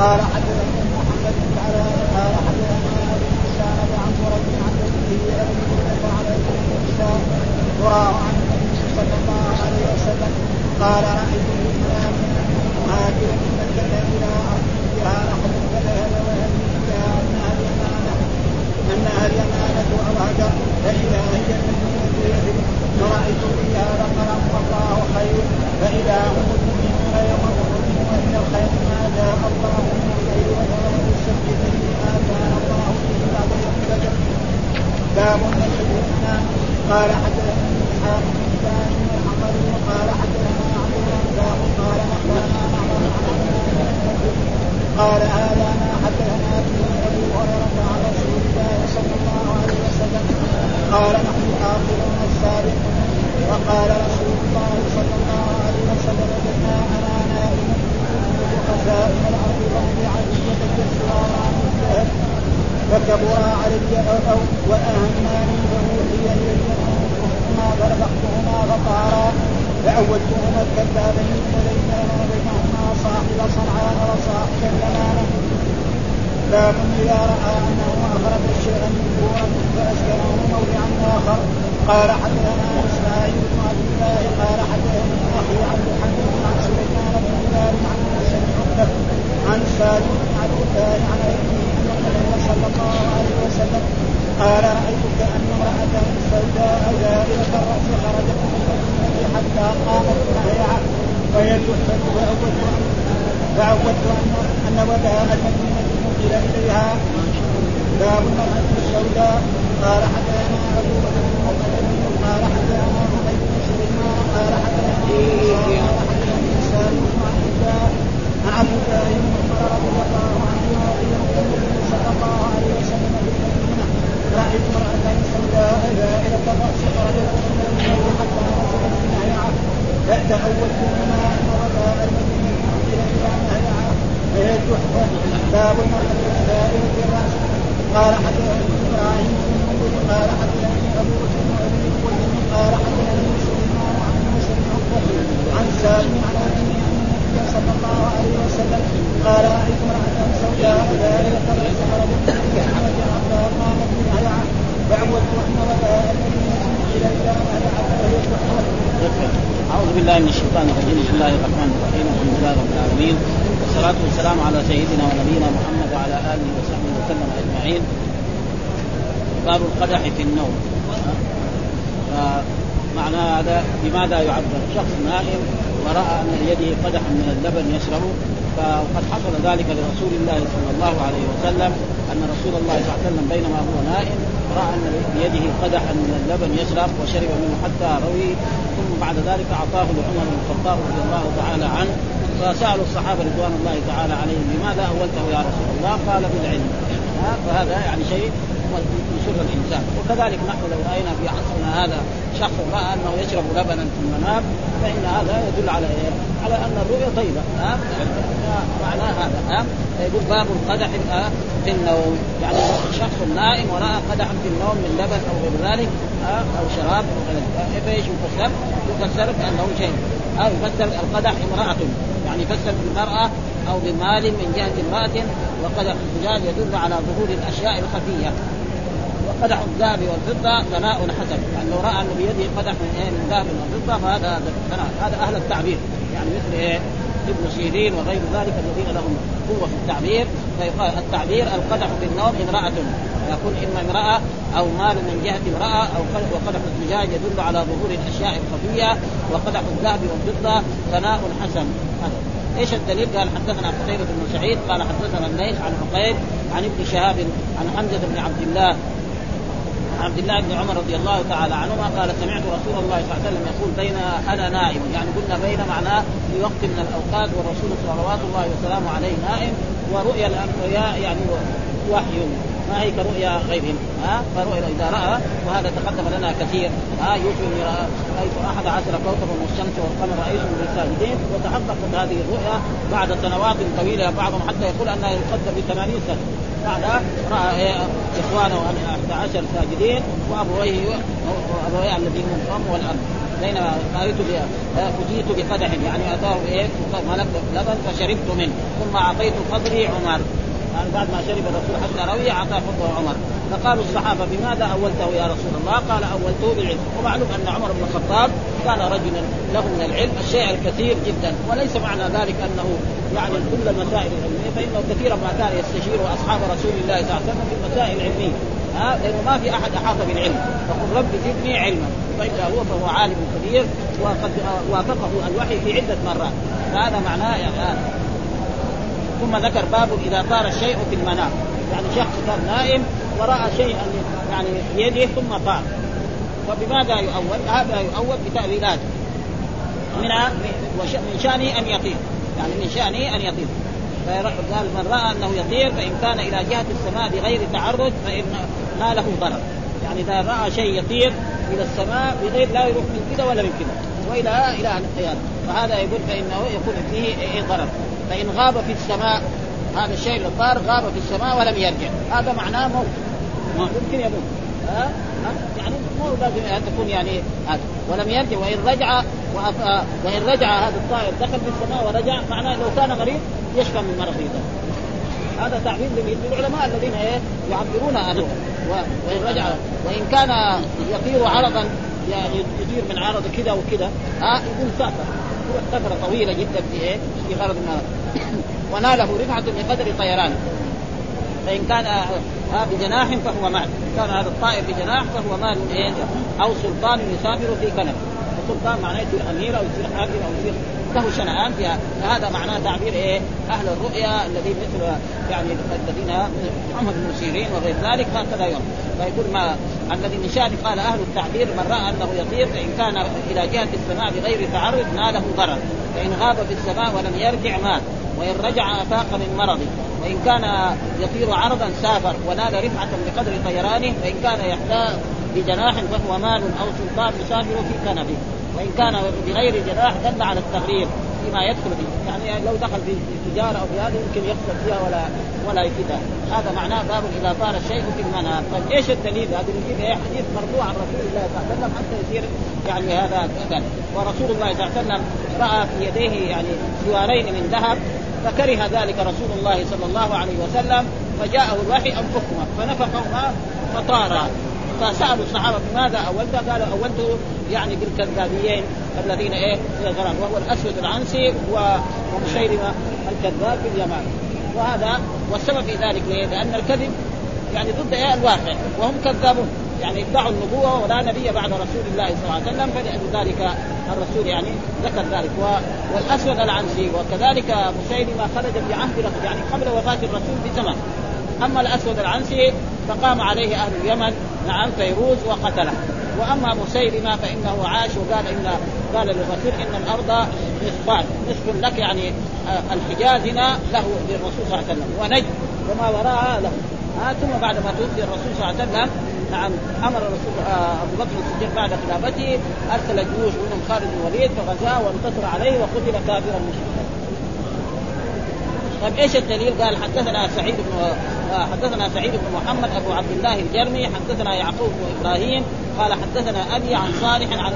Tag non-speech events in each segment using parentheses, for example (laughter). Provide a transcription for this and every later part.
قال حدثنا لا قال والصلاة والسلام على سيدنا ونبينا محمد وعلى آله وصحبه وسلم أجمعين. باب القدح في النوم. معنى هذا بماذا يعبر شخص نائم ورأى أن بيده قدحا من اللبن يشربه فقد حصل ذلك لرسول الله صلى الله عليه وسلم أن رسول الله صلى الله عليه وسلم بينما هو نائم رأى أن بيده قدحا من اللبن يشرب وشرب منه حتى روي ثم بعد ذلك أعطاه لعمر بن الخطاب رضي الله تعالى عنه. فسألوا الصحابة رضوان الله تعالى عليهم لماذا أولته يا رسول الله؟ قال بالعلم. فهذا يعني شيء يسر الإنسان. وكذلك نحن لو رأينا في عصرنا هذا شخص رأى أنه يشرب لبنا في المنام فإن هذا يدل على إيه؟ على أن الرؤية طيبة. ها؟ معنى هذا. ها؟ يقول باب القدح في النوم. يعني شخص نائم ورأى قدحا في النوم من لبن أو غير ذلك أو شراب أو غير ذلك. فإيش يفسر؟ يفسر بأنه شيء. أو يفسر القدح امرأة. يعني فسر بالمرأة أو بمال من جهة امرأة وقد الزجاج يدل على ظهور الأشياء الخفية. وقدح الذهب والفضة ثناء حسن. يعني لو رأى أنه بيده قدح من إيه، ذهب والفضة فهذا هذا أهل التعبير. يعني مثل إيه؟ ابن سيرين وغير ذلك الذين لهم قوة في التعبير فيقال التعبير القدح في النوم امرأة يقول اما امرأة أو مال من جهة امرأة أو وقدح الزجاج يدل على ظهور الأشياء الخفية وقدح الذهب والفضة ثناء حسن إيش الدليل؟ قال حدثنا قتيبة بن سعيد قال حدثنا الليث عن عقيل عن ابن شهاب عن حمزة بن عبد الله عبد الله بن عمر رضي الله تعالى عنهما قال سمعت رسول الله صلى الله عليه وسلم يقول بين أنا نائم. يعني قلنا بين معناه في وقت من الأوقات والرسول صلوات الله وسلامه عليه نائم ورؤيا الأنبياء يعني وحي. ما هي كرؤيا غيرهم؟ ها؟ فرؤيا إذا رأى وهذا تقدم لنا كثير. ها؟ يوسف رايت أحد عشر كوكبا والشمس والقمر رايتهم لي ساجدين وتحققت هذه الرؤيا بعد سنوات طويلة بعضهم حتى يقول أنها يقدر ب 80 سنة. بعد رأى إخوانه 11 ساجدين وأبويه وأبويه الذين هم الام والأب. بينما رايت اتيت بقدح يعني أتاه إيه ملك لبن فشربت منه. ثم أعطيت فضلي عمر. يعني بعد ما شرب الرسول حتى روي اعطى فضله عمر. فقالوا الصحابة بماذا أولته يا رسول الله؟ قال أولته بالعلم ومعلوم أن عمر بن الخطاب كان رجلا له من العلم الشيء الكثير جدا. وليس معنى ذلك أنه يعني كل المسائل العلمية فإنه كثيرا ما كان يستشير أصحاب رسول الله صلى الله عليه وسلم في المسائل العلميه ها؟ لأنه ما في أحد أحاط بالعلم. فقل رب زدني علما. فاذا هو فهو عالم كبير وقد وافقه الوحي في عدة مرات. فهذا معناه يعني ثم ذكر باب إذا طار الشيء في المنام. يعني شخص كان نائم ورأى شيئا يعني بيده ثم طار. وبماذا يؤول؟ هذا يؤول بتأويلات. من من شأنه أن يطير. يعني من شأنه أن يطير. قال من رأى أنه يطير فإن كان إلى جهة السماء بغير تعرض فإن ما له ضرر. يعني إذا رأى شيء يطير إلى السماء بغير لا يروح من كذا ولا من كذا والى إلى القيامه فهذا يقول فإنه يكون فيه ضرر. فإن غاب في السماء هذا الشيء اللي طار غاب في السماء ولم يرجع. هذا معناه موت. ممكن يموت. ها؟ يعني مو لازم أن تكون يعني هذا. ولم يرجع وإن رجع وإن رجع هذا الطائر دخل في السماء ورجع معناه لو كان مريض يشفى من مرضه هذا تعبير للعلماء الذين إيه؟ يعبرون هذا وإن رجع وإن كان يطير عرضا يعني يطير من عرض كذا وكذا ها؟ يقول سافر فتره طويله جدا في إيه؟ في غرض ما وناله رفعة بقدر طيرانه فإن كان بجناح فهو مال كان هذا الطائر بجناح فهو مال إيه؟ أو سلطان يسافر في كنف. السلطان معناه يصير أمير أو يصير حاكم أو يصير له شنآن فيها. فهذا معناه تعبير إيه؟ أهل الرؤيا الذين مثل يعني الذين محمد بن سيرين وغير ذلك هكذا يوم فيقول ما الذي من شأن قال أهل التعبير من رأى أنه يطير فإن كان إلى جهة السماء بغير تعرض ناله ضرر. فإن غاب في السماء ولم يرجع مات. وإن رجع أفاق من مرضه وإن كان يطير عرضا سافر ونال رفعة بقدر طيرانه فإن كان يحتاج بجناح فهو مال أو سلطان يسافر في كنفه. وإن كان بغير جناح دل على التغرير فيما يدخل فيه. يعني لو دخل في تجارة أو في هذا يمكن يخسر فيها ولا ولا يفيدها. هذا معناه باب إذا طار الشيء في المنام. طيب إيش الدليل؟ هذا نجيب إيه حديث مرفوع عن رسول الله صلى الله عليه وسلم حتى يصير يعني هذا أدل. ورسول الله صلى الله عليه وسلم رأى في يديه يعني سوارين من ذهب فكره ذلك رسول الله صلى الله عليه وسلم فجاءه الوحي انفخهما فنفخهما فطارا. فسألوا الصحابة بماذا أولت؟ قالوا اولته يعني بالكذابيين الذين إيه الغرام وهو الأسود العنسي ومشيرمه الكذاب في اليمن وهذا والسبب في ذلك ليه؟ لأن الكذب يعني ضد إيه الواقع وهم كذابون يعني ادعوا النبوة ولا نبي بعد رسول الله صلى الله عليه وسلم فلذلك الرسول يعني ذكر ذلك و... والأسود العنسي وكذلك مسيلمه خرج في عهد يعني قبل وفاة الرسول بزمن أما الأسود العنسي فقام عليه أهل اليمن نعم فيروز وقتله. وأما مسيلمة فإنه عاش وقال ان قال للرسول إن الأرض نصفان نصف لك يعني آه، الحجاز هنا له للرسول صلى الله عليه وسلم ونجد وما وراءها له. آه ثم بعد ما توفي الرسول صلى الله عليه وسلم نعم أمر الرسول آه أبو بكر الصديق بعد خلافته أرسل جيوش منهم خالد بن الوليد فغزاه وانتصر عليه وقتل كافرا مشركا طيب إيش الدليل؟ قال حدثنا سعيد بن آه، حدثنا سعيد بن محمد أبو عبد الله الجرمي حدثنا يعقوب بن إبراهيم قال حدثنا أبي عن صالح عن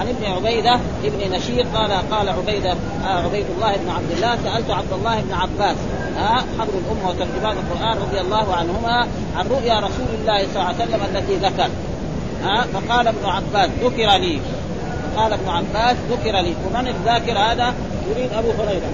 عن ابن عبيدة ابن نشير قال قال عبيدة آه عبيد الله بن عبد الله سألت عبد الله بن عباس آه حبر الامه وترجمان القرآن رضي الله عنهما عن رؤيا رسول الله صلى الله عليه وسلم التي ذكر فقال ابن عباس ذكر لي قال ابن عباس ذكر لي ومن الذاكر هذا يريد أبو هريرة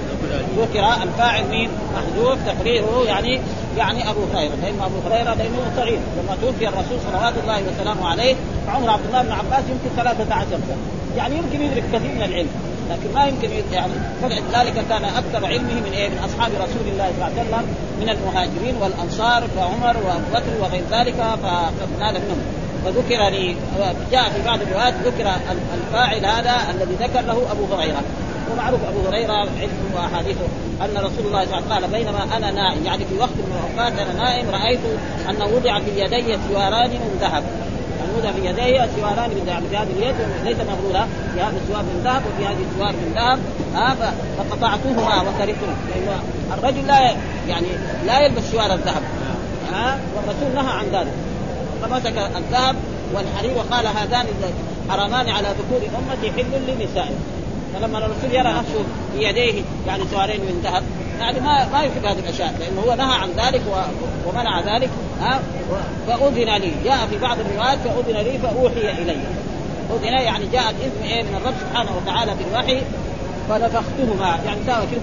ذكر الفاعل مين محذوف تقريره يعني يعني أبو هريرة. لأن أبو هريرة لأنه صغير. لما توفي الرسول صلوات الله وسلامه عليه عمر عبد الله بن عباس يمكن 13 سنة. يعني يمكن يدرك كثير من العلم لكن ما يمكن يعني فلذلك كان أكثر علمه من إيه؟ من أصحاب رسول الله صلى الله عليه وسلم من المهاجرين والأنصار كعمر وأبو بكر وغير ذلك فقد نال منهم. وذكر لي جاء في بعض الروايات ذكر الفاعل هذا الذي ذكر له أبو هريرة. ومعروف أبو هريرة علمه وأحاديثه أن رسول الله صلى الله عليه وسلم قال بينما أنا نائم يعني في وقت من الأوقات أنا نائم رأيت انه وضع في يدي سواران من ذهب. يعني وضع في يدي سواران من ذهب. في هذه اليد ليس مغلوله في هذا السوار من ذهب وفي هذه السوار من ذهب. آه فقطعتهما وكرهتهما. لأنه الرجل لا يعني لا يلبس سوار الذهب. ها آه والرسول نهى عن ذلك. فمسك الذهب والحرير وقال هذان حرامان على ذكور أمتي حل لنسائهم فلما الرسول يرى نفسه في يديه يعني سوارين من ذهب يعني ما ما يحب هذه الأشياء لأنه هو نهى عن ذلك ومنع ذلك ها؟ فأذن لي. جاء في بعض الروايات فأذن لي فأوحي إلي. أذن يعني جاءت اذن إيه؟ من الرب سبحانه وتعالى بالوحي فنفختهما. يعني ساوى كده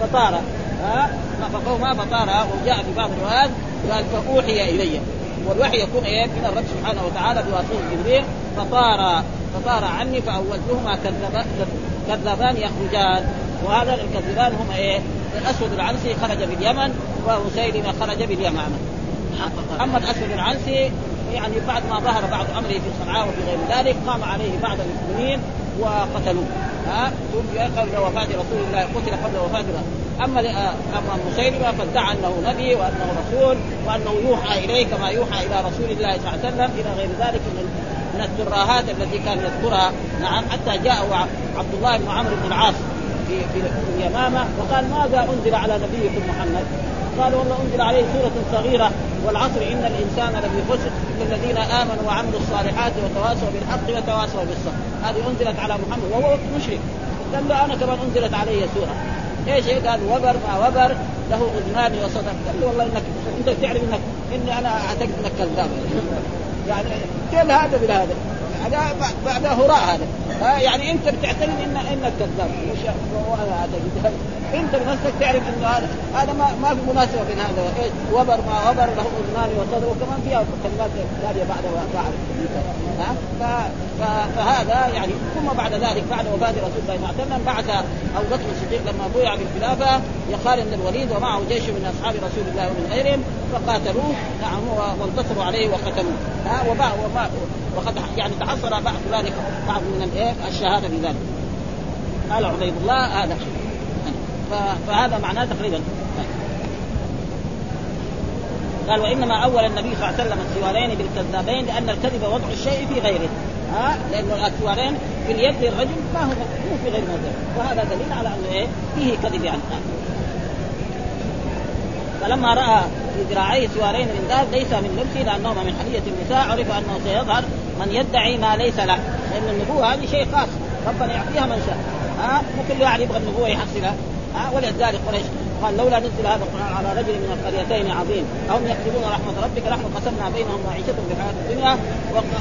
فطار ها؟ نفخهما فطار. وجاء في بعض الروايات قال فأوحي إلي. والوحي يكون إيه؟ من الرب سبحانه وتعالى بواسطة جبريل. فطار فطار عني فأولتهما كذبان كذبان يخرجان وهذا الكذبان هم إيه؟ الأسود العنسي خرج باليمن ومسيلمه خرج باليمامه. أما الأسود العنسي يعني بعد ما ظهر بعض أمره في صنعاء وفي غير ذلك قام عليه بعض المسلمين وقتلوه. ها؟ قبل وفاة رسول الله قتل قبل وفاة أما أما مسيلمة فادعى أنه نبي وأنه رسول وأنه يوحى إليه كما يوحى إلى رسول الله صلى الله عليه وسلم. إلى غير ذلك من من الترهات التي كان يذكرها. نعم حتى جاء عبد الله بن عمرو بن العاص في في اليمامة وقال ماذا أنزل على نبيكم محمد؟ قال والله أنزل عليه سورة صغيرة والعصر إن الإنسان لفي خسر الا الذين آمنوا وعملوا الصالحات وتواصوا بالحق وتواصوا بالصبر هذه أنزلت على محمد وهو مشرك قال له أنا كمان أنزلت علي سورة إيش هي؟ قال وبر ما وبر له أذنان وصدر قال له والله انك أنت تعرف انك إني أنا أعتقد إنك كذاب يعني كيف هذا بهذا؟ هذا بعد هراء هذا. ها يعني انت بتعتقد ان إنك كذاب. مش وأنا انت بنفسك تعرف إنه هذا هذا ما ما في مناسبة بين هذا. إيش؟ وبر ما وبر له أذنان وصدر وكمان فيها كلمات ثانية بعد وفاه ها؟ فهذا يعني ثم بعد ذلك بعد وفاة رسول الله صلى الله عليه وسلم بعث أبو بكر الصديق لما بويع بالخلافة لخالد بن الوليد ومعه جيش من أصحاب رسول الله ومن غيرهم فقاتلوه نعم وانتصروا عليه وقتلوه. ها؟ وما وقد يعني تحصل بعض ذلك بعض من الايه الشهادة في ذلك. قال عبيد الله هذا فهذا معناه تقريبا. قال وإنما أول النبي صلى الله عليه وسلم السوارين بالكذابين لأن الكذب وضع الشيء في غيره. ها؟ لأنه السوارين في اليد للرجل ما هو في غير موضع وهذا دليل على انه إيه فيه كذب يعني. فلما رأى في ذراعيه سوارين من ذهب ليس من لبسه لأنهما من حلية النساء عرف أنه سيظهر من يدعي ما ليس له. لأن النبوة هذه شيء خاص. ربنا يعطيها من شاء. ها؟ مو كل واحد يبغى النبوة يحصلها. ها؟ ولذلك قريش قال لولا نزل هذا القرآن على رجل من القريتين عظيم. هم يكتبون رحمة ربك نحن قسمنا بينهم معيشتهم في الحياة الدنيا.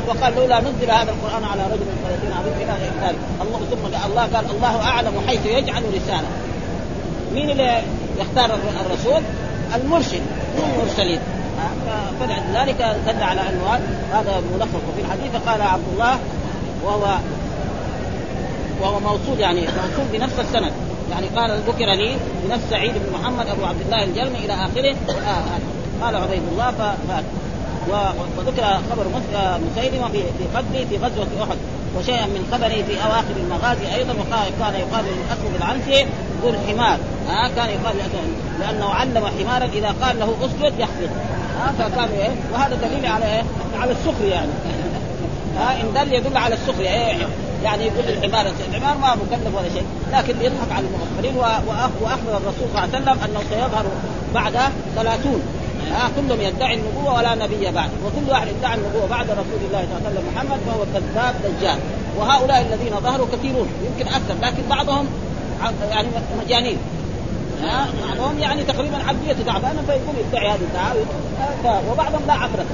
وقال لولا نزل هذا القرآن على رجل من القريتين عظيم إلى غير ذلك الله ثم الله قال الله أعلم حيث يجعل لسانه مين اللي يختار الرسول؟ المرشد مو المرسلين. فلذلك دل على انه هذا ملخص وفي الحديث قال عبد الله وهو وهو موصول يعني موصول بنفس السند. يعني قال ذكر لي بنفس سعيد بن محمد أبو عبد الله الجرمي إلى آخره. آه قال عبيد الله ف وذكر خبر مسيلمه في في غزوة أحد. وشيئا من خبره في أواخر المغازي أيضا وقال كان يقال للاسود العنسي ذو الحمار. ها آه كان يقال لأنه علم حمارا إذا قال له أسجد يحفظ آه فكانوا إيه وهذا دليل على إيه؟ على السخرية يعني. ها آه إن دل يدل على السخرية إيه يعني يقول الحمار الحمار ما مكلف ولا شيء لكن يضحك على المغفلين وأخبر الرسول صلى الله عليه وسلم أنه سيظهر بعد ثلاثون. آه كلهم يدعي النبوة ولا نبي بعد. وكل واحد يدعي النبوة بعد رسول الله صلى الله عليه وسلم محمد فهو كذاب دجال. وهؤلاء الذين ظهروا كثيرون يمكن أكثر لكن بعضهم يعني مجانين. ها بعضهم يعني تقريبا عبدية تعبانة فيقول يدعي هذه الدعاوى وبعضهم لا عبرة.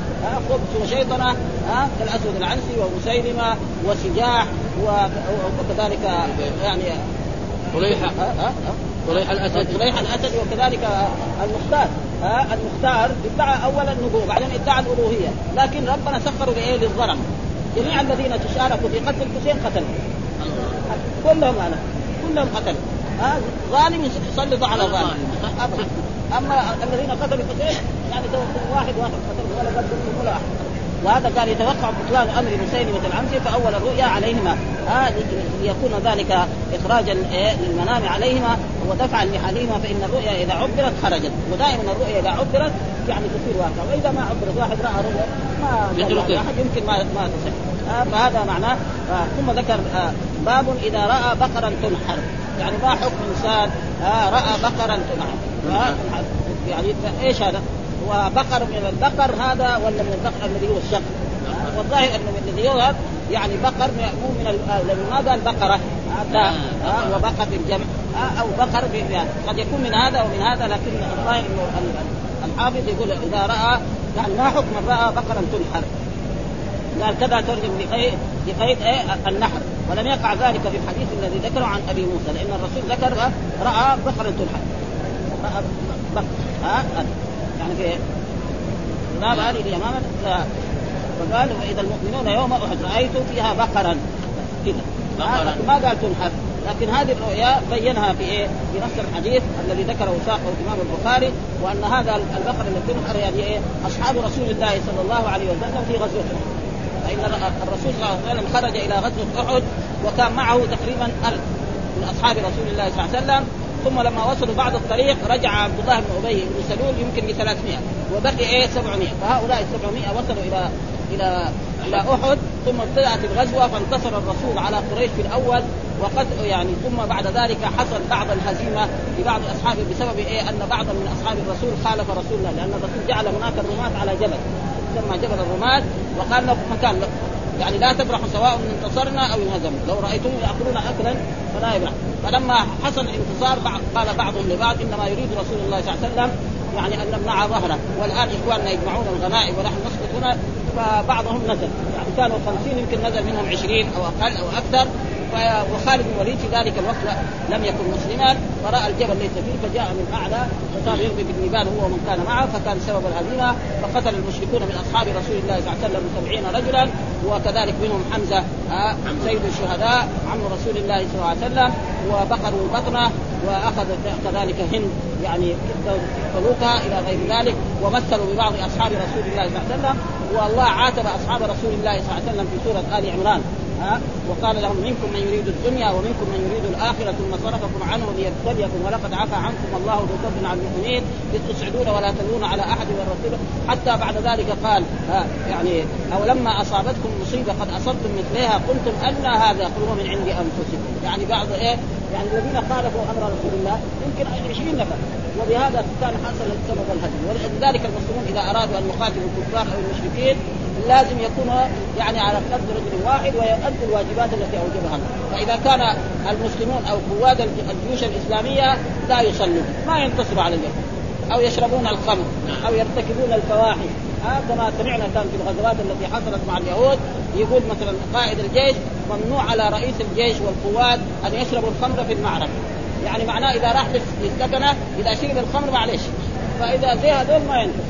خبث وشيطنة ها كالأسود العنسي ومسيلمة وسجاح وكذلك يعني طليحة طليحة الأسد طليحة الأسد وكذلك المختار. ها؟ المختار ادعى أولا النبوة بعدين ادعى الألوهية. لكن ربنا سخروا لإيه للظلم جميع الذين تشاركوا في قتل الحسين قتلوا كلهم أنا. كلهم قتلوا ها؟ ظالم يسلط على ظالم. ابدا. أما الذين قتلوا الحسين يعني واحد واحد قتلوا ولا قتلوا ولا أحد. وهذا قال يتوقع بطلان أمر مسيلمه العنسي فأول الرؤيا عليهما. آه ليكون ذلك اخراجا للمنام عليهما ودفعا لحالهما فإن الرؤيا إذا عبرت خرجت. ودائما الرؤيا إذا عبرت يعني تصير واقع وإذا ما عبرت واحد رأى رؤيا ما أحد يمكن ما ما تصح آه فهذا معناه آه ثم ذكر آه باب إذا رأى بقرا تنحر. يعني ما حكم إنسان آه رأى بقرا تنحر. يعني إيش هذا؟ وبقر من البقر هذا ولا من البقر الذي هو الشق؟ والظاهر أنه الذي يظهر يعني بقر مو من لأنه ما قال بقرة. هذا آه وبقر بالجمع. آه أو بقر يعني قد يكون من هذا ومن هذا لكن الظاهر أنه الحافظ يقول إذا رأى يعني ما حكم رأى بقرا تنحر؟ قال كذا ترجم بقيد بقيد إيه النحر. ولم يقع ذلك في الحديث الذي ذكره عن أبي موسى لأن الرسول ذكر رأى بقرا تنحر. رأى بقر ها يعني في باب هذه اليمامة فقال واذا المؤمنون يوم أحد رأيت فيها بقرا. كذا ما قال تنحر لكن هذه الرؤيا بينها في إيه؟ في نفس الحديث الذي ذكره وساقه الإمام البخاري وأن هذا البقر الذي تنحر يعني إيه؟ أصحاب رسول الله صلى الله عليه وسلم في غزوه فإن الرسول صلى الله عليه وسلم خرج إلى غزوة أحد وكان معه تقريبا ألف من أصحاب رسول الله صلى الله عليه وسلم. ثم لما وصلوا بعد الطريق رجع عبد الله بن أبي بن سلول يمكن ب 300 وبقي إيه 700 فهؤلاء ال 700 وصلوا إلى إلى إلى أحد ثم ابتدات الغزوة فانتصر الرسول على قريش في الأول وقد يعني ثم بعد ذلك حصل بعض الهزيمة لبعض أصحابه بسبب إيه؟ أن بعضا من أصحاب الرسول خالف رسول الله لأن الرسول جعل هناك الرماة على جبل يسمى جبل الرماة وقال له مكان يعني لا تبرحوا سواء ان انتصرنا أو انهزمنا لو رايتم يأكلون اكلا فلا يبرح. فلما حصل الانتصار قال بعضهم لبعض إنما يريد رسول الله صلى الله عليه وسلم يعني أن نمنع ظهره. والآن إخواننا يجمعون الغنائم ونحن نسقط هنا فبعضهم نزل. يعني كانوا خمسين يمكن نزل منهم عشرين أو أقل أو أكثر. وخالد بن الوليد في ذلك الوقت لم يكن مسلما فرأى الجبل ليس فيه فجاء من أعلى فصار يرمي بالنبال هو ومن كان معه فكان سبب الهزيمة فقتل المشركون من أصحاب رسول الله صلى الله عليه وسلم سبعين رجلا وكذلك منهم حمزة آه سيد الشهداء عم رسول الله صلى الله عليه وسلم وبقروا البطنه وأخذ كذلك هند يعني فلوكها إلى غير ذلك ومثلوا ببعض أصحاب رسول الله صلى الله عليه وسلم والله عاتب أصحاب رسول الله صلى الله عليه وسلم في سورة آل عمران. ها وقال لهم منكم من يريد الدنيا ومنكم من يريد الآخرة ثم صرفكم عنه ليبتليكم ولقد عفى عنكم الله ذو فضل على المؤمنين إذ تسعدون ولا تلون على أحد والرسول حتى بعد ذلك قال ها يعني أو لما أصابتكم مصيبة قد أصبتم مثلها قلتم ان هذا قل من عند أنفسكم. يعني بعض إيه يعني الذين خالفوا أمر رسول الله يمكن 20 نفر. وبهذا كان حصل سبب الهدم ولذلك المسلمون إذا أرادوا أن يقاتلوا الكفار أو المشركين لازم يكونوا يعني على قدر رجل واحد ويؤدوا الواجبات التي أوجبها. الله، فإذا كان المسلمون أو قواد الجيوش الإسلامية لا يصلون. ما ينتصروا على اليهود أو يشربون الخمر. أو يرتكبون الفواحش. آه كما سمعنا كان في الغزوات التي حصلت مع اليهود يقول مثلا قائد الجيش ممنوع على رئيس الجيش والقوات أن يشربوا الخمر في المعركة. يعني معناه إذا راح للسكنة إذا شرب الخمر معلش فإذا زي هذول ما ينفع.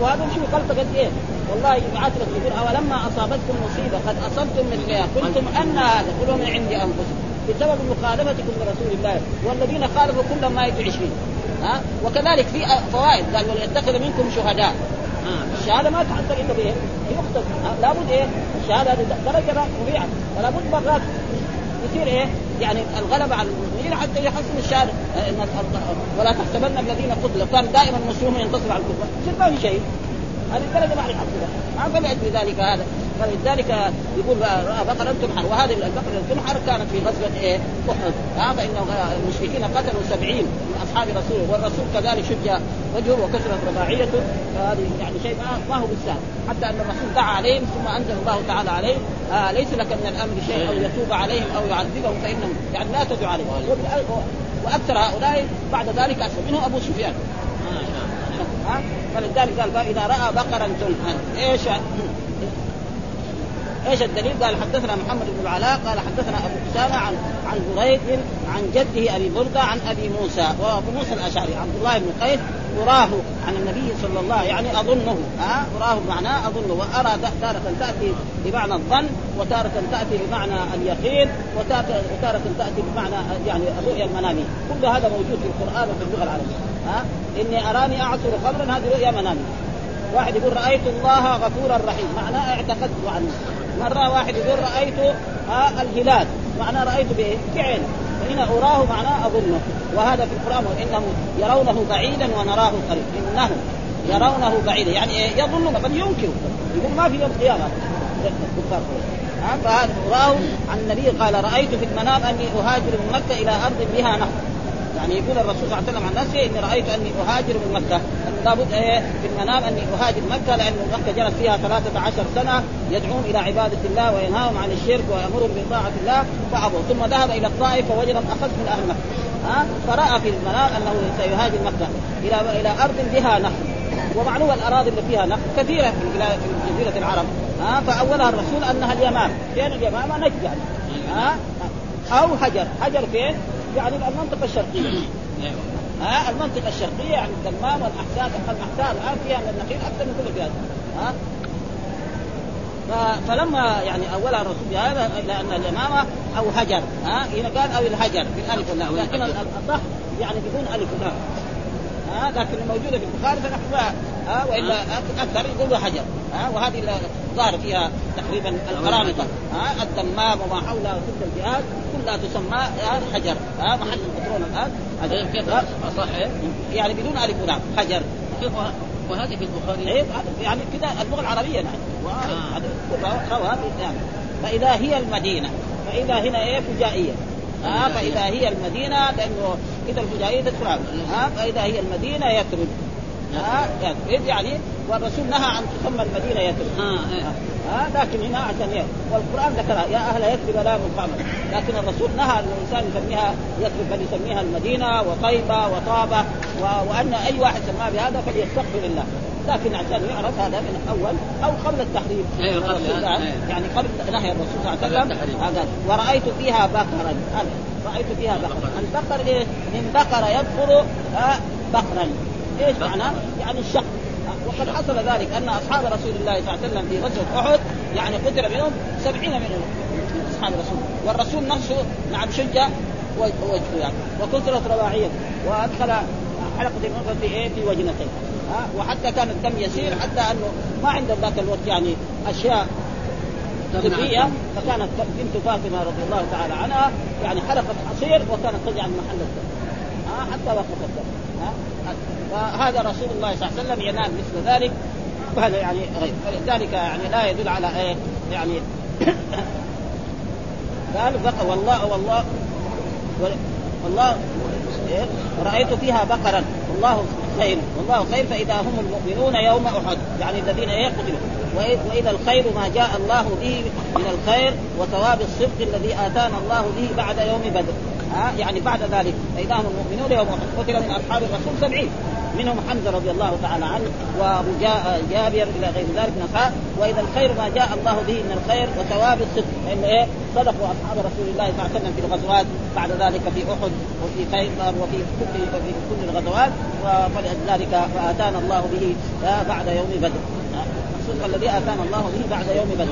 وهذا شو غلطه قد إيه؟ والله يبعث لك يقول أولما أصابتكم مصيبة قد أصبتم مثلها قلتم أن هذا كله من عند أنفسكم. بسبب مخالفتكم لرسول الله والذين خالفوا كل ما يجي 20 ها؟ وكذلك في فوائد قال وليتخذ منكم شهداء. الشهادة ما تعتقد إلا بإيه؟ يقصد لابد إيه؟ الشهادة هذه درجة رفيعه فلا بد مرات يصير إيه؟ يعني الغلبة على المؤمنين حتى يحصلوا الشهادة ولا تحسبن الذين قتلوا كان دائما المسلمون ينتصر على الكفار يصير ما في شيء هذه الدرجه ما يحصلها ما فلأجل ذلك هذا. فلذلك يقول رأى بقرة تنحر. وهذه البقرة تنحر كانت في غزوة إيه؟ أحد. ها فان المشركين قتلوا سبعين من أصحاب رسوله والرسول كذلك شج وجهه وكسرت رباعيته. فهذه يعني شيء ما هو بالسهل. حتى أن الرسول دعا عليهم ثم أنزل الله تعالى عليه آه ليس لك من الأمر شيء أو يتوب عليهم أو يعذبهم فانهم يعني لا تدعو عليهم. وأكثر هؤلاء بعد ذلك أسلم. منهم أبو سفيان. ها؟ فلذلك قال إذا رأى بقرا تنحر إيش؟ إيش الدليل؟ قال حدثنا محمد بن العلاء قال حدثنا أبو أسامة عن عن بريد عن جده أبي برده عن أبي موسى. وأبو موسى الأشعري عبد الله بن قيس اراه عن النبي صلى الله عليه يعني أظنه ها؟ اراه بمعناه أظنه. وأرى تارة تأتي بمعنى الظن وتارة تأتي بمعنى اليقين وتارة, تأتي بمعنى يعني الرؤيا المناميه كل هذا موجود في القرآن وفي اللغة العربية. ها؟ إني أراني أعصر خمرا هذه رؤيا مناميه واحد يقول رأيت الله غفورا رحيم. معناه اعتقدت عنه مرة واحد يقول رأيت آه الهلال. معناه رأيت بإيه؟ بعينه. فهنا أراه معناه أظنه. وهذا في القرآن وإنهم يرونه بعيدا ونراه قريب. إنهم يرونه بعيدا. يعني إيه؟ يظنون بل ينكروا يقول ما في يوم الكفار فهذا أراه عن النبي قال رأيت في المنام أني أهاجر من مكة إلى أرض بها نهر. يعني يقول الرسول صلى الله عليه وسلم عن نفسه إني رأيت أني أهاجر من مكة. لابد إيه في المنام أني أهاجر مكة لأن مكة جلس فيها 13 سنة يدعون إلى عبادة الله وينهاهم عن الشرك ويأمرهم بطاعة الله فأبوا. ثم ذهب إلى الطائف فوجد اخذ من أهل مكة. ها؟ فرأى في المنام أنه سيهاجر مكة. إلى إلى أرض بها نهر ومعلوم الأراضي اللي فيها نهر كثيرة في جزيرة العرب. ها؟ فأولها الرسول أنها اليمام فين اليمامة؟ نجد. ها؟ أو حجر. حجر فين؟ يعني المنطقة الشرقية. ها المنطقة الشرقية يعني الدمام والاحساء الاحساء الان فيها من النخيل أكثر من كل البلاد. ها؟ فلما يعني أولها الرسول بهذا لأن الامامه أو هجر ها؟ هنا قال أو الهجر بالألف واللام. لكن الأصح يعني بدون ألف واللام. ها؟ لكن الموجودة في البخاري فنحن ها؟ وإلا أكثر يقولوا حجر ها؟ وهذه ظهر فيها تقريبا القرامطه ها؟ الدمام وما حولها تلك الجهات. كلها تسمى حجر. ها محل البترول الآن. حجر كيف؟ صح. يعني بدون ألف ولام حجر. كيف؟ وهذه في البخاري. إيه يعني كذا اللغة العربية نحن. روى يعني. فإذا هي المدينة. فإذا هنا إيه؟ فجائية. ها فإذا هي المدينة لأنه اذا الفجائية تدخل ها فإذا هي المدينة يثرب ها يثرب يعني؟ والرسول نهى عن تسمى المدينة يثرب ها ها لكن هنا عشان إيه؟ والقرآن ذكرها يا أهل يثرب لا مقام لكن الرسول نهى أن الإنسان يسميها يثرب بل يسميها المدينة وطيبة وطابة. وأن أي واحد سماها بهذا فليستغفر الله. لكن عشان يعرف هذا من اول أو قبل التحريم. أيوة قبل يعني قبل نهي الرسول صلى الله عليه وسلم هذا. ورأيت فيها بقرا رأيت فيها بقرا. البقر إيه؟ من بقر يبقر بقرا. إيش معناه؟ يعني الشق وقد حصل ذلك أن أصحاب رسول الله صلى الله عليه وسلم في غزوة أحد يعني قتل منهم سبعين منهم. أصحاب الرسول. والرسول نفسه نعم شج وجهه يعني. وكثرت رواعيه. وأدخل حلقة المرأة في إيه؟ في وجنتين ها؟ وحتى كان الدم يسير حتى أنه ما عندهم ذاك الوقت يعني أشياء طبية. فكانت بنت فاطمة رضي الله تعالى عنها يعني حلقة حصير وكانت تجعل محل الدم. حتى وقف الدم. فهذا رسول الله صلى الله عليه وسلم ينال مثل ذلك وهذا يعني غير. فلذلك يعني لا يدل على إيه؟ يعني (coughs) قال والله والله والله إيه؟ رأيت فيها بقرا والله خير والله خير فإذا هم المؤمنون يوم أحد. يعني الذين إيه؟ قتلوا. وإذا الخير ما جاء الله به من الخير وثواب الصدق الذي آتانا الله به بعد يوم بدر. ها يعني بعد ذلك فاذا هم المؤمنون يوم قتل من أصحاب الرسول سبعين. منهم حمزة رضي الله تعالى عنه وأبو جابر إلى غير ذلك اصحاب وإذا الخير ما جاء الله به من الخير وثواب الصدق. فإن إيه؟ صدقوا أصحاب رسول الله صلى الله عليه وسلم في الغزوات بعد ذلك في أحد وفي خيبر وفي كل في كل الغزوات. ولذلك فاتانا الله به بعد يوم بدر. الصدق الذي آتانا الله به بعد يوم بدر.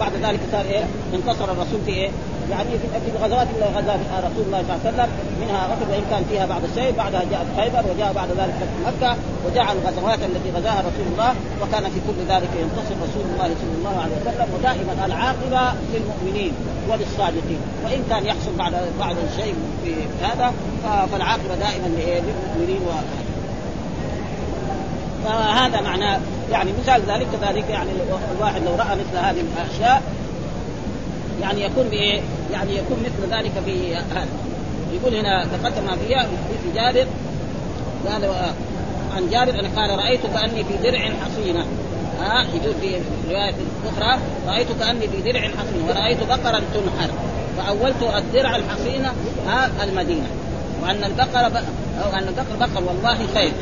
بعد ذلك صار إيه؟ انتصر الرسول في إيه؟ يعني في الغزوات اللي غزا رسول الله صلى الله عليه وسلم منها احد وإن كان فيها بعض الشيء بعدها جاءت خيبر وجاء بعد ذلك فتح مكة وجاء الغزوات التي غزاها رسول الله وكان في كل ذلك ينتصر رسول الله صلى الله عليه وسلم ودائما العاقبة للمؤمنين وللصادقين. وإن كان يحصل بعد بعض الشيء في هذا فالعاقبة دائما للمؤمنين و... فهذا معناه يعني مثال ذلك كذلك يعني الواحد لو رأى مثل هذه الأشياء يعني يكون بإيه؟ يعني يكون مثل ذلك في هذا يقول هنا تقدم فيها في جابر قال عن جابر ان قال رأيت كأني في درع حصينه ها يقول في رواية أخرى رأيت كأني في درع حصينه ورأيت بقرا تنحر فأولت الدرع الحصينه ها المدينة وأن البقر. أو أن البقر بقر والله خير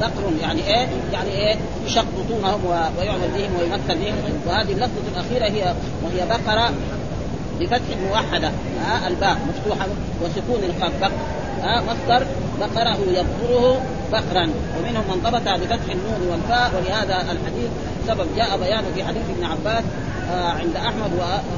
بقر يعني إيه؟ يعني إيه؟ يشق بطونهم ويعمل بهم ويمثل بهم. وهذه اللفظة الأخيرة هي وهي بقرة بفتح موحدة. ها الباء مفتوحة وسكون القاف. مصدر بقرة يبقره بقرا ومنهم من ضبط بفتح النون والفاء ولهذا الحديث سبب جاء بيانه في حديث ابن عباس آه عند أحمد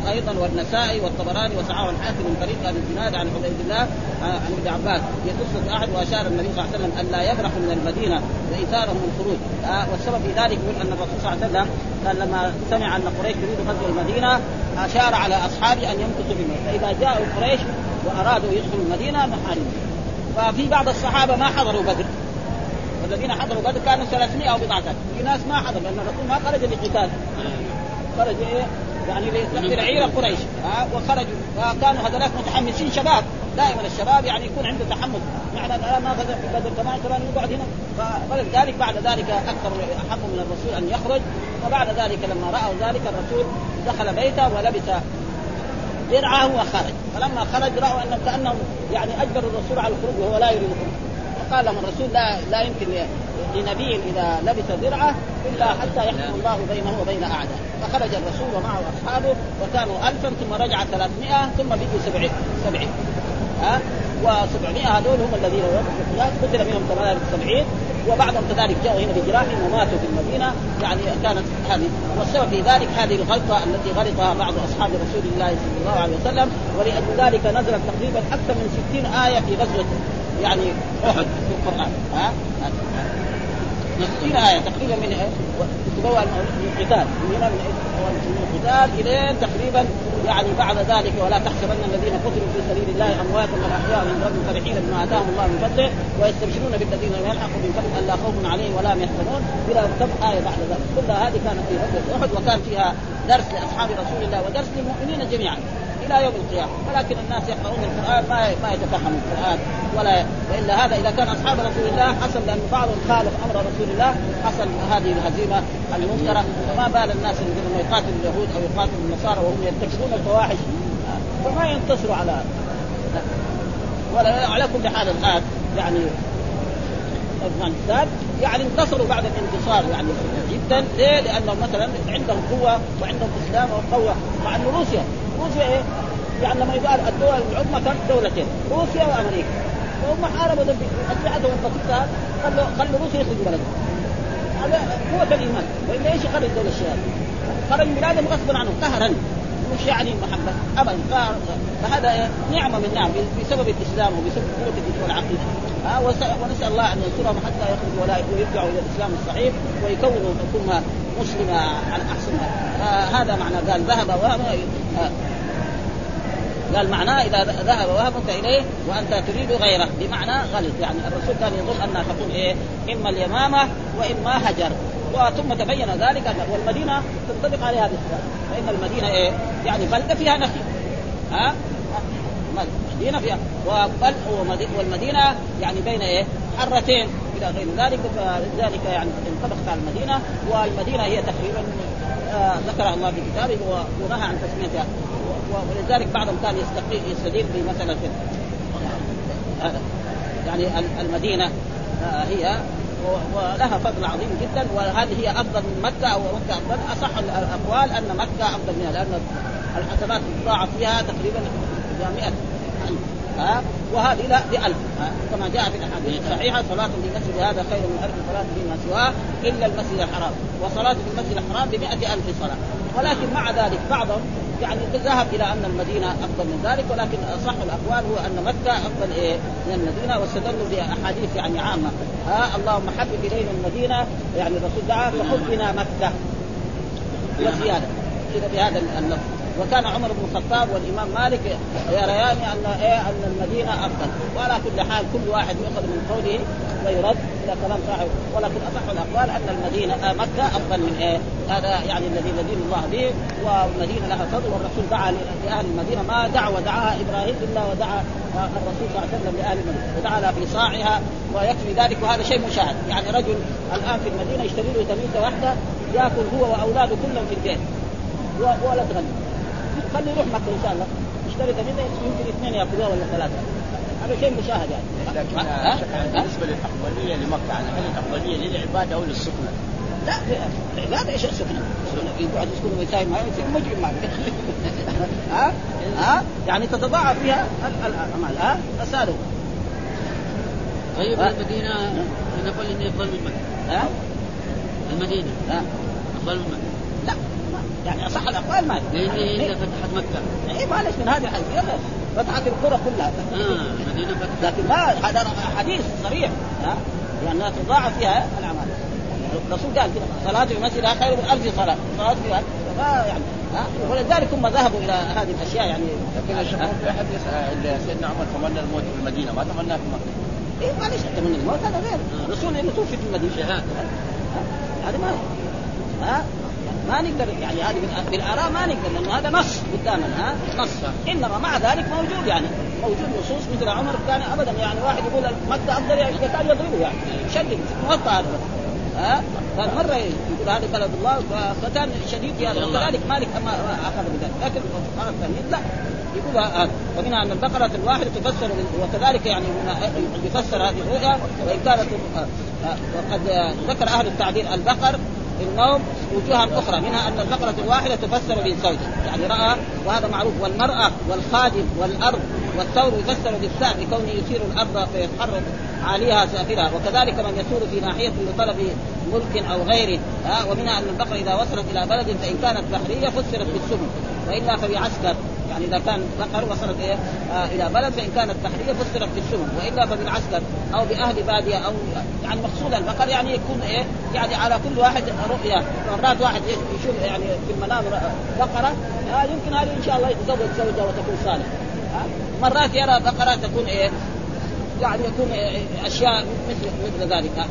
وأيضا والنسائي والطبراني وسعاه الحاكم من طريق أبي الزناد عن عبيد الله آه عن ابن عباس. قصه احد وأشار النبي صلى الله عليه وسلم أن لا يبرحوا من المدينة وايثارهم الخروج. آه والسبب في ذلك يقول أن الرسول صلى الله عليه وسلم كان لما سمع أن قريش تريد غزو المدينة أشار على أصحابه أن يمكثوا المدينة فإذا جاءوا قريش وأرادوا يدخلوا المدينة نحاربهم ففي بعض الصحابة ما حضروا بدر. والذين حضروا بدر كانوا 300 أو بضعة. في ناس ما حضروا لأن الرسول ما خرج للقتال خرج إيه؟ يعني لعير قريش. ها؟ وخرجوا. فكانوا هذولاك متحمسين شباب. دائما الشباب يعني يكون عنده تحمس. معنى الان ما غزا في بدر كمان كمان يقعد هنا. فلذلك بعد ذلك أكثر احب من الرسول أن يخرج. وبعد ذلك لما رأوا ذلك الرسول دخل بيته ولبس درعه وخرج. فلما خرج رأوا انهم كأنهم يعني أجبروا الرسول على الخروج وهو لا يريد الخروج. فقال لهم الرسول لا لا يمكن لنبي إذا لبس درعة إلا حتى يحكم الله بينه وبين اعدائه فخرج الرسول ومعه أصحابه وكانوا ألفا ثم رجع 300 ثم بقوا 70 70 ها؟ و700 هذول هم الذين قتل منهم 78 وبعضهم كذلك جاءوا هنا بجراح وماتوا في المدينة. يعني كانت هذه والسبب في ذلك هذه الغلطة التي غلطها بعض أصحاب رسول الله صلى الله عليه وسلم ولأجل ذلك نزلت تقريبا أكثر من 60 آية في غزوة يعني أحد في القرآن. ها؟ 60 آية تقريبا من تبوأ القتال. من هنا من القتال إلى تقريبا يعني بعد ذلك ولا تحسبن الذين قتلوا في سبيل الله أمواتا بل أحياء عند ربهم فرحين بما آتاهم الله من فضله ويستبشرون بالذين لم يلحقوا من فضل ألا خوف عليهم ولا هم يحزنون. إلى كم آية بعد ذلك. كل هذه كانت في غزوة أحد وكان فيها درس لأصحاب رسول الله ودرس للمؤمنين جميعا. إلى يوم القيامة. ولكن الناس يقرؤون القرآن ما ما يتفهمون القرآن. ولا والا هذا إذا كان أصحاب رسول الله حصل لأن بعضهم خالف أمر رسول الله حصل هذه الهزيمة المنكرة. فما بال الناس لما يقاتل اليهود أو يقاتل النصارى وهم يرتكبون الفواحش. فما ينتصروا على ولا على كل حال الآن. يعني افغانستان يعني انتصروا بعد الانتصار يعني جدا. ليه؟ لأنه مثلا عندهم قوة وعندهم إسلام وقوة مع إنه روسيا. روسيا إيه؟ يعني لما يقال الدول العظمى كانت دولتين روسيا وأمريكا. وهم حاربوا ضد أسلحتهم البسيطة خلوا خلوا روسيا يخرجوا بلدهم. هذا قوة الإيمان وإلا إيش يخرج دول الشهادة خرج بلادهم غصبا عنهم قهرا. مش يعني محبة أبدا. فهذا نعمة من نعم بسبب الإسلام وبسبب قوة الدين والعقيدة. ونسأل الله أن ينصرهم حتى يخرجوا ولا ويرجعوا إلى الإسلام الصحيح ويكونوا أمة مسلمة على أحسنها هذا معنى قال ذهب وهب قال معناه إذا ذهب وهبك إليه وأنت تريد غيره. بمعنى غلط. يعني الرسول كان يظن انها تكون إيه؟ إما اليمامة وإما هجر. وثم تبين ذلك والمدينة تنطبق عليها هذه فإن المدينة إيه؟ يعني بلده فيها نخيل. ها؟ مدينة فيها. وبل والمدينة يعني بين إيه؟ حرتين إلى غير ذلك فلذلك يعني انطبقت على المدينة والمدينة هي تقريبا آه ذكرها الله في كتابه ونهى عن تسميتها. ولذلك بعضهم كان يستدل بمسألة يعني المدينة هي ولها فضل عظيم جدا وهذه هي أفضل من مكة أو مكه افضل أصح الأقوال أن مكة أفضل منها لأن الحسنات تضاعف فيها تقريبا 100 ها وهذه لا بألف كما جاء في الأحاديث الصحيحة صلاة في المسجد هذا خير من ألف صلاة فيما سواه إلا المسجد الحرام وصلاة في المسجد الحرام بمئة ألف صلاة. ولكن مع ذلك بعضهم يعني ذهب إلى أن المدينة أفضل من ذلك ولكن أصح الأقوال هو أن مكة أفضل إيه من المدينة واستدلوا بأحاديث يعني عامة. ها اللهم حبب إلينا المدينة يعني الرسول دعا فحبنا مكة. وزيادة. كذا بهذا اللفظ. وكان عمر بن الخطاب والإمام مالك يريان أن إيه أن المدينة أفضل. وعلى كل حال كل واحد يؤخذ من قوله ويرد إلى كلام صاحب. ولكن أصح الأقوال أن المدينة آه مكة أفضل من إيه؟ هذا يعني الذي يدين الله به. والمدينة لها فضل والرسول دعا لأهل المدينة ما دعوه دعاها إبراهيم إلا ودعا الرسول صلى الله عليه وسلم لأهل المدينة. ودعا لها صاعها ويكفي ذلك وهذا شيء مشاهد. يعني رجل الآن في المدينة يشتري له تميزه واحدة يأكل هو وأولاده كلهم في البيت. ولا تغني. خليه يروح مكة إن شاء الله. يشتري تميزه يمكن اثنين ياكلوها ولا ثلاثة. هذا شيء مشاهد يعني. لكن؟ بالنسبة للأفضلية لمكة يعني هل الأفضلية للعبادة أو للسكنة؟ لا العباده إيش السكنة؟ يقعد يسكن ويساهم معه يصير مجرم معه (laughs) ها؟ ها؟ يعني تتضاعف فيها ال- الأعمال ها؟ اساله طيب؟ المدينة نقول إني أفضل من مكة. ها؟ المدينة. ها؟ أفضل من مكة. لا. ما- يعني أصح الأقوال ما لأن هي اللي فتحت مكة؟ إيه معلش من هذه الحديث. يلا فتحت القرى كلها. المدينة فتحت. لكن ما هذا حديث صريح ها؟ لأنها تضاعف فيها الأعمال. الرسول قال صلاة في المسجد خير من ألف صلاة. صلاة فيها ما يعني ها؟ ولذلك هم ذهبوا إلى هذه الأشياء يعني. لكن الشيخ؟ في حديث آه، اللي سيدنا عمر تمنى الموت في المدينة. ما تمناه في مكة. إيه معلش من الموت هذا غير. الرسول إنه توفي في المدينة. شهادة. ها؟ هذا ما ها؟ ما نقدر يعني هذه بال- بالاراء ما نقدر لأنه هذا نص قدامنا ها؟ نص. انما مع ذلك موجود يعني موجود نصوص مثل عمر كان ابدا يعني واحد يقول مكه أفضل يعني كان يضربه يعني شدد موطى هذا. ها؟ كان مره يقول هذا بلد الله فكان شديد في هذا وكذلك مالك أما أخذ بذلك لكن مره ثانية لا. يقول هذا ومنها أن البقرة الواحده تفسر وكذلك يعني يفسر هذه الرؤيا وإن كانت آه، آه، وقد ذكر أهل التعبير البقر النوم وجوها أخرى منها أن البقره الواحدة تفسر بالزوج. يعني رأى وهذا معروف والمرأة والخادم والارض والثور يفسر بالثاء لكونه يثير الأرض فيتحرك عليها سافرها وكذلك من يسور في ناحية لطلب ملك أو غيره. ها ومنها أن البقره إذا وصلت إلى بلد فإن كانت بحرية فسرت بالسمن والا فبعسكر يعني إذا كان بقر وصلت إيه؟ آه إلى بلد فإن كانت بحريه فسرت بالسمن وإلا فبالعسكر أو بأهل بادية أو يعني مقصود البقر يعني يكون إيه؟ يعني على كل واحد رؤية مرات واحد يشوف يعني في المنام بقرة آه يمكن هذه إن شاء الله يتزوج زوجه وتكون صالحة. آه مرات يرى بقره تكون إيه؟ يعني يكون أشياء مثل مثل ذلك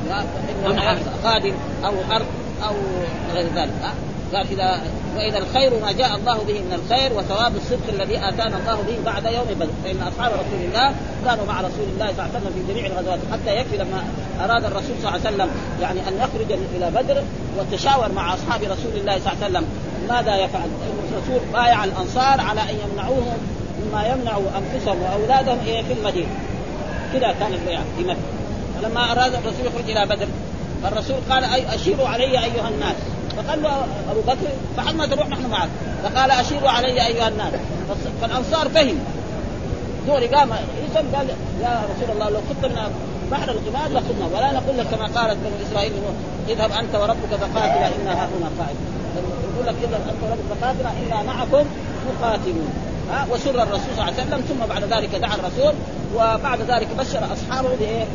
إنه خادم أو أرض أو غير ذلك ها؟ قال اذا وإذا الخير ما جاء الله به من الخير وثواب الصدق الذي آتانا الله به بعد يوم بدر فإن أصحاب رسول الله كانوا مع رسول الله صلى الله عليه وسلم في جميع الغزوات. حتى يكفي لما أراد الرسول صلى الله عليه وسلم يعني أن يخرج إلى بدر وتشاور مع أصحاب رسول الله صلى الله عليه وسلم. ماذا يفعل؟ الرسول بايع الأنصار على أن يمنعوهم مما يمنع أنفسهم وأولادهم إيه؟ في المدينة. كذا كان البيعه في مكة. فلما أراد الرسول يخرج إلى بدر الرسول قال أي أشيروا علي أيها الناس. فقال له أبو بكر فحد ما تروح نحن معك. فقال أشيروا علي أيها الناس. فالأنصار فهم. دوري قام يسأل قال يا رسول الله لو كنت من بحر الغماد لخذنا. ولا نقول لك كما قالت بنو إسرائيل اذهب أنت وربك فقاتلا إنا ها هنا قائد يقول لك اذهب أنت وربك فقاتلا إنا معكم مقاتلون. ها وسر الرسول صلى الله عليه وسلم ثم بعد ذلك دعا الرسول وبعد ذلك بشر أصحابه بإيه؟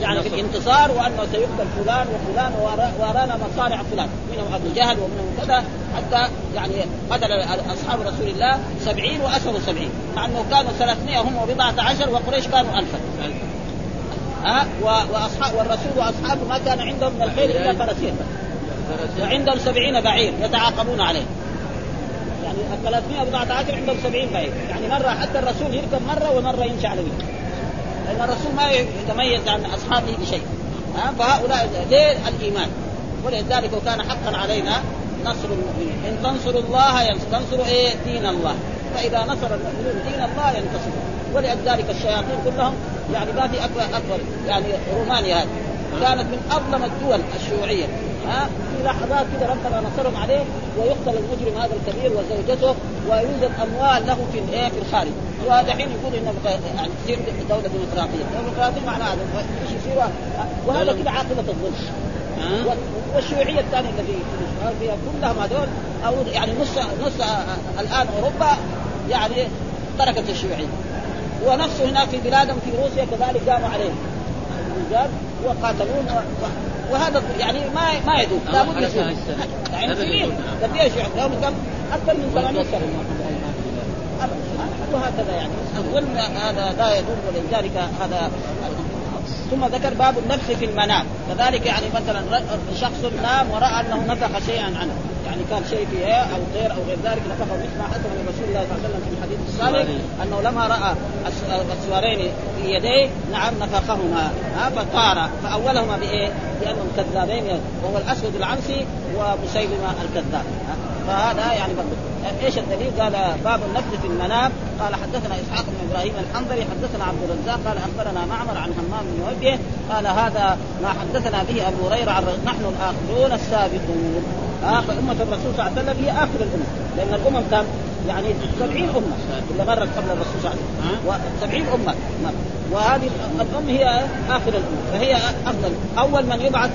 يعني بالانتصار وأنه سيقتل فلان وفلان ورانا مصارع فلان. منهم أبو جهل ومنهم كذا حتى يعني قتل أصحاب رسول الله سبعين وأسروا سبعين. مع أنه كانوا 300 هم وبضعة عشر وقريش كانوا ألفا. ها؟ واصحاب والرسول وأصحابه ما كان عندهم من الخير إلا فرسين وعندهم سبعين بعير يتعاقبون عليه. يعني ال 300 بضعة عشر عندهم 70 بعير. يعني مرة حتى الرسول يركب مرة ومرة يمشي على وجهه. لأن الرسول ما يتميز عن أصحابه بشيء. ها؟ فهؤلاء ليه الإيمان. ولذلك وكان حقا علينا نصر المؤمنين. إن تنصروا الله ينصر تنصروا إيه؟ دين الله. فإذا نصر المؤمنون دين الله ينتصرون. ولذلك الشياطين كلهم يعني ما في أكبر أكبر يعني رومانيا هذه. كانت من أظلم الدول الشيوعية. ها؟ في لحظات كده ربنا نصرهم عليه ويقتل المجرم هذا الكبير وزوجته ويوجد أموال له في الايه في الخارج. ودحين يقول إنه يعني تصير دولة ديمقراطية، ديمقراطية معناها هذا. إيش يصير وهذا كده عاقبة الظلم. والشيوعية الثانية الذي فيها كلهم هذول أو يعني نص نص الآن أوروبا يعني تركت الشيوعية. ونفسه هناك في بلادهم في روسيا كذلك قاموا الرجال وقاتلون وهذا يعني ما ما يدوم لابد يصير يعني سنين قد إيش يوم كم أكثر من 800 سنة. وهكذا يعني. الظلم هذا لا يدوم ولذلك هذا ثم ذكر باب النفخ في المنام. كذلك يعني مثلا شخص نام وراى أنه نفخ شيئا عنه. يعني كان شيء في إيه أو طير أو غير ذلك نفخه مثل ما من رسول الله صلى الله عليه وسلم في الحديث الصالح أنه لما رأى السوارين في يديه نعم نفخهما ها فطار فأولهما بإيه؟ بأنهم كذابين وهو الأسود العنسي ومسيلمة الكذاب فهذا يعني إيش الدليل؟ قال باب النفس في المنام. قال حدثنا إسحاق بن إبراهيم الحنظلي حدثنا عبد الرزاق قال أخبرنا معمر عن همام بن وجه. قال هذا ما حدثنا به أبو هريرة عن نحن الآخرون السابقون. آه فأمة الرسول صلى الله عليه وسلم هي آخر الأمم لأن الأمم كم؟ يعني 70 أمة. اللي مرت قبل الرسول صلى الله عليه وسبعين أمة. وهذه الأم هي آخر الأمم فهي أفضل. أول من يبعث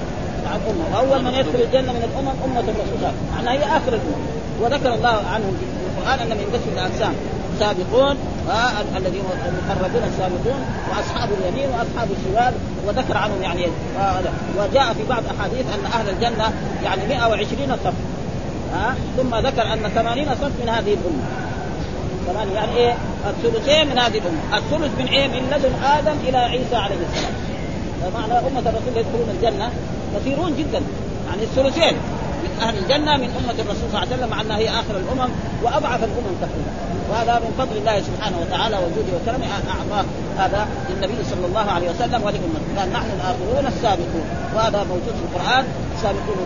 عن أمة وأول من يدخل الجنة من الأمم أمة الرسول. صلى الله عليه وسلم معناها هي آخر الأمم وذكر الله عنهم في القرآن أن من قسم الأجسام السابقون آه الذين المقربون السابقون وأصحاب اليمين وأصحاب الشمال. وذكر عنهم يعني آه وجاء في بعض أحاديث أن أهل الجنة يعني 120 صف. آه ثم ذكر أن 80 صف من هذه الأمة. ثمانية يعني إيه؟ الثلثين من هذه الأمة؟ الثلث من إيه؟ من لدن آدم إلى عيسى عليه السلام. فمعنى أمة الرسول يدخلون الجنة. كثيرون جدا. يعني الثلثين من أهل الجنة من أمة الرسول صلى الله عليه وسلم مع أنها هي آخر الأمم وابعث الأمم تقريبا. وهذا من فضل الله سبحانه وتعالى وجوده وكرمه. اعطاه هذا للنبي صلى الله عليه وسلم ولأمته. قال نحن الآخرون السابقون. وهذا موجود في القرآن. السابقون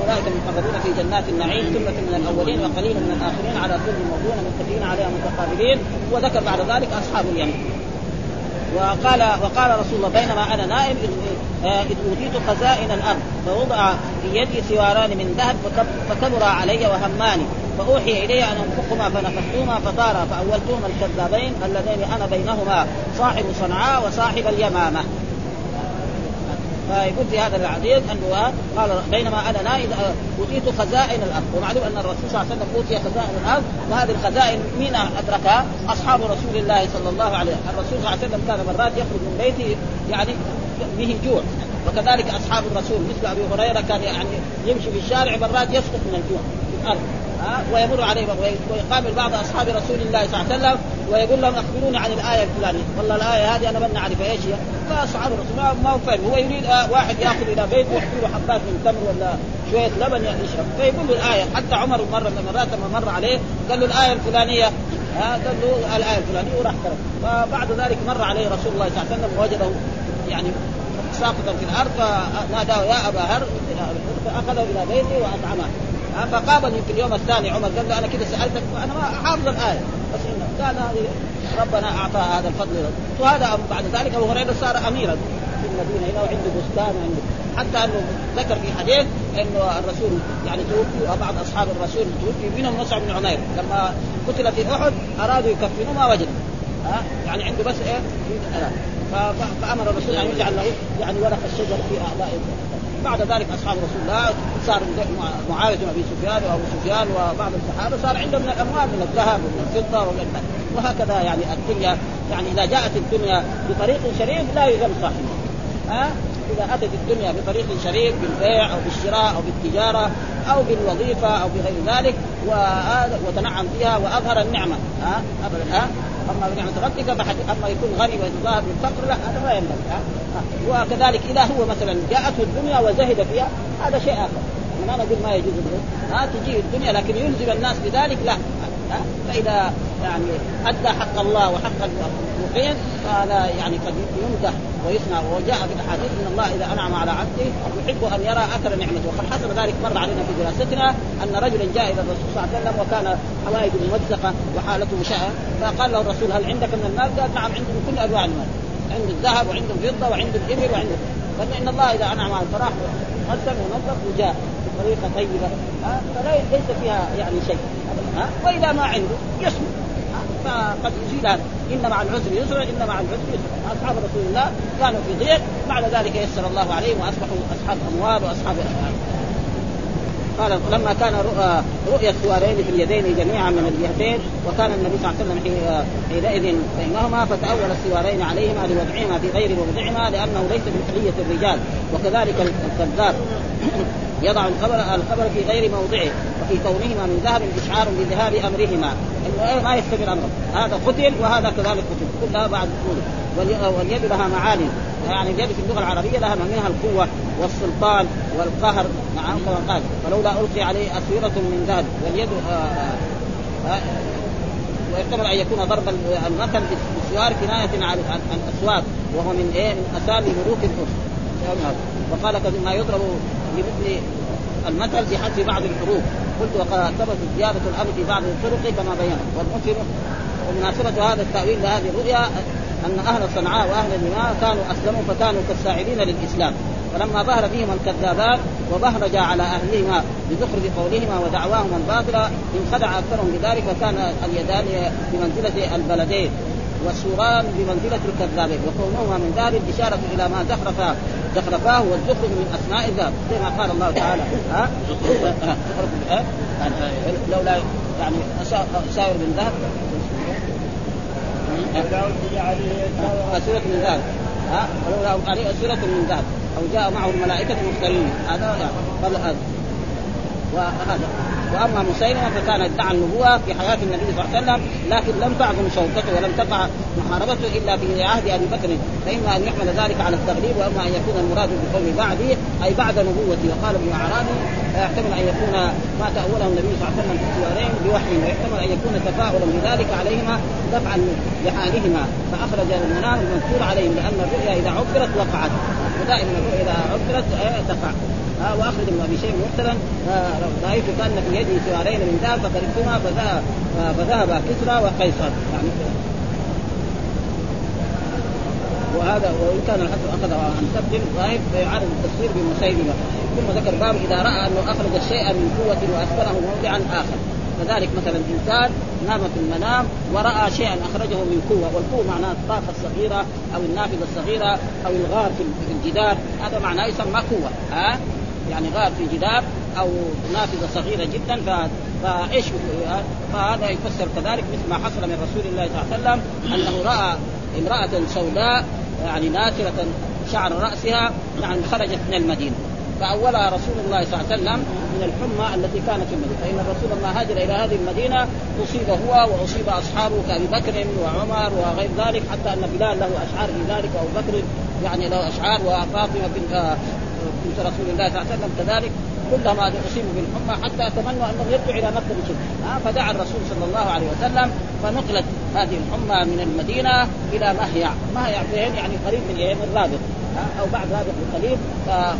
أولئك المقربون في جنات النعيم ثلة من الأولين وقليل من الآخرين على كل موضوع متفقين عليها متقابلين. وذكر بعد ذلك أصحاب اليمين. وقال وقال رسول الله بينما أنا نائم اذ أوتيت خزائن الأرض فوضع في يدي سواران من ذهب فكبر علي وهماني فأوحي إلي أن انفخهما فنفختهما فطارا فأولتهما الكذابين اللذين أنا بينهما صاحب صنعاء وصاحب اليمامة. فيقول في هذا الحديث أنه قال بينما أنا نائم أوتيت خزائن الأرض. ومعلوم أن الرسول صلى الله عليه وسلم أوتي خزائن الأرض وهذه الخزائن مين ادركها؟ أصحاب رسول الله صلى الله عليه وسلم، الرسول صلى الله عليه وسلم كان مرات يخرج من بيته يعني به جوع. وكذلك أصحاب الرسول مثل أبي هريرة كان يعني يمشي في الشارع مرات يسقط من الجوع. في الأرض ويمر عليه ويقابل بعض أصحاب رسول الله صلى الله عليه وسلم ويقول لهم اخبروني عن الآية الفلانية. والله الآية هذه أنا ما نعرف إيش هي؟ فاصحاب الرسول ما هو فاهم هو يريد آه واحد يأخذ إلى بيته ويحكي له حبات من تمر ولا شوية لبن يشرب. فيقول له الآية. حتى عمر مرة من المرات لما مر عليه قال له الآية الفلانية. ها قال له الآية الفلانية وراح ترك فبعد ذلك مر عليه رسول الله صلى الله عليه وسلم ووجده يعني ساقطا في الأرض فناداه يا أبا هر فأخذه إلى بيته وأطعمه. فقابلني في اليوم الثاني عمر قال له أنا كذا سألتك وأنا ما حافظ الآية. بس إنه قال هذه ربنا أعطى هذا الفضل وهذا بعد ذلك أبو هريرة صار اميرا. في المدينة هنا وعنده بستان وعنده. حتى أنه ذكر في حديث إنه الرسول يعني توفي وبعض أصحاب الرسول توفي منهم مصعب بن عمير. لما قتل في أحد أرادوا يكفنوه ما وجدوا. ها؟ يعني عنده بس إيه؟ فأمر الرسول أن يجعل له يعني ورق الشجر في أعضاء بعد ذلك أصحاب رسول الله صار معاوية بن ابي سفيان وأبو سفيان وبعض الصحابة صار عندهم من الأموال من الذهب ومن الفضة ومن وهكذا يعني الدنيا يعني إذا جاءت الدنيا بطريق شريف لا يذم صاحبها ها؟ إذا أتت الدنيا بطريق شريف بالبيع أو بالشراء أو بالتجارة أو بالوظيفة أو بغير ذلك وتنعم فيها وأظهر النعمة. ها؟ ابدا ها؟ أما بنعمه ربك فحد أما يكون غني ويتظاهر بالفقر لا هذا ما ينبغي وكذلك إذا هو مثلا جاءته الدنيا وزهد فيها هذا شيء آخر. ما نقول ما يجوز ها تجي الدنيا لكن يلزم الناس بذلك لا فإذا يعني أدى حق الله وحق المخلوقين فلا يعني قد يمدح ويثنى وجاء في الأحاديث إن الله إذا أنعم على عبده يحب أن يرى أثر نعمته. وقد حصل ذلك مر علينا في دراستنا أن رجلا جاء إلى الرسول صلى الله عليه وسلم وكان حوائج ممزقة وحالته مشاءه فقال له الرسول هل عندك من المال؟ قال نعم عندي من كل أنواع المال. عنده الذهب وعنده الفضه وعنده الابل وعنده قال إن الله إذا أنعم على الفراح قسم ونظف وجاء بطريقة طيبة فليس فيها يعني شيء ها وإذا ما عنده يصبر فقد يزيد هذا. إن مع العسر يسرا إن مع العسر يسرا. أصحاب رسول الله كانوا في ضيق بعد ذلك يسر الله عليهم وأصبحوا أصحاب أموال وأصحاب أموال. قال لما كان رؤيا السوارين في اليدين جميعا من الجهتين وكان النبي صلى الله عليه وسلم حينئذ بينهما فتأول السوارين عليهما لوضعهما في غير موضعهما لأنه ليس من حلية الرجال. وكذلك الكذاب يضع الخبر الخبر في غير موضعه وفي كونهما من ذهب إشعار بذهاب إيه ما يستمر أمره. هذا قتل وهذا كذلك قتل. كلها بعد قوله. واليد لها معاني. يعني اليد في اللغة العربية لها منها القوة والسلطان والقهر. نعم كما قال. فلولا القي عليه اسوره من ذهب. واليد آه آه آه ويحتمل أن يكون ضرب المثل بالسوار كناية عن الاسواق وهو من إيه؟ من أسامي ملوك الفرس وقال ما يضرب بمثل المثل بحذف بعض الحروف. قلت وقد ثبت زيادة الأمر في بعض الطرق كما بينا والمنكر ومناسبة هذا التأويل لهذه الرؤيا أن أهل صنعاء وأهل اليمامه كانوا أسلموا فكانوا كالساعدين للإسلام. فلما ظهر فيهم الكذابات وبهرج على أهلهما بزخرف قولهما ودعواهما الباطلة انخدع أكثرهم بذلك وكان اليدان بمنزله البلدين. والسوران بمنزلة الكذابين وكونهما من ذلك إشارة إلى ما زخرف زخرفاه والزخرف من أسماء الذهب زي ما قال الله تعالى. (laughs) ها؟ زخرف لولا يعني سائر من ذهب. سورة من ذهب. ها؟ ولولا عليه سورة من ذهب. أو جاء معه الملائكة مختارين هذا قال هذا. وهذا. وأما مسيلمه فكان ادعى النبوة في حياة النبي صلى الله عليه وسلم لكن لم تعظم شوكته ولم تقع محاربته إلا في عهد أبي بكر. فإما أن يحمل ذلك على التغليب وإما أن يكون المراد بقول بعده أي بعد نبوته. وقال ابن أعرابي يحتمل أن يكون ما تأوله النبي صلى الله عليه وسلم في السوارين بوحي ويحتمل أن يكون تفاؤلا بذلك عليهما دفعا لحالهما. فأخرج المنام المذكور عليهم لأن الرؤيا إذا عبرت وقعت. ودائما الرؤيا إذا عبرت تقع. آه واخرج ابن أبي شيبه مرسلا آه رأيت كان في يده سوارين من ذهب فقربتهما فذهب آه فذهب كسرى وقيصر يعني وهذا وإن كان الحسن اخذ عن سبت ظاهر فيعارض التصوير بمسيلمه ثم ذكر باب إذا رأى أنه أخرج الشيء من قوة واسكنه موضعا آخر. كذلك مثلا إنسان نام في المنام ورأى شيئا أخرجه من قوة والقوة معناها الطاقة الصغيرة أو النافذة الصغيرة أو الغار في الجدار. هذا معناه يسمى قوة ها؟ يعني غار في جدار أو نافذة صغيرة جدا. فإيش فهذا يفسر كذلك مثل ما حصل من رسول الله صلى الله عليه وسلم أنه رأى امرأة سوداء يعني ناترة شعر رأسها يعني خرجت من المدينة فأولها رسول الله صلى الله عليه وسلم من الحمى التي كانت في المدينة فإن الرسول لما هاجر إلى هذه المدينة أصيب هو وأصيب أصحابه كأبي بكر وعمر وغير ذلك حتى أن بلال له أشعار في ذلك وأبو بكر يعني له أشعار وفاطمة بنت بنت رسول الله صلى الله عليه وسلم كذلك كلهم اصيبوا بالحمى حتى تمنوا أنهم يرجعوا إلى مكه بشده فدعا الرسول صلى الله عليه وسلم فنقلت هذه الحمى من المدينة إلى مهيع. مهيع فين يعني قريب من إيه من رابط أو بعد رابط بقليل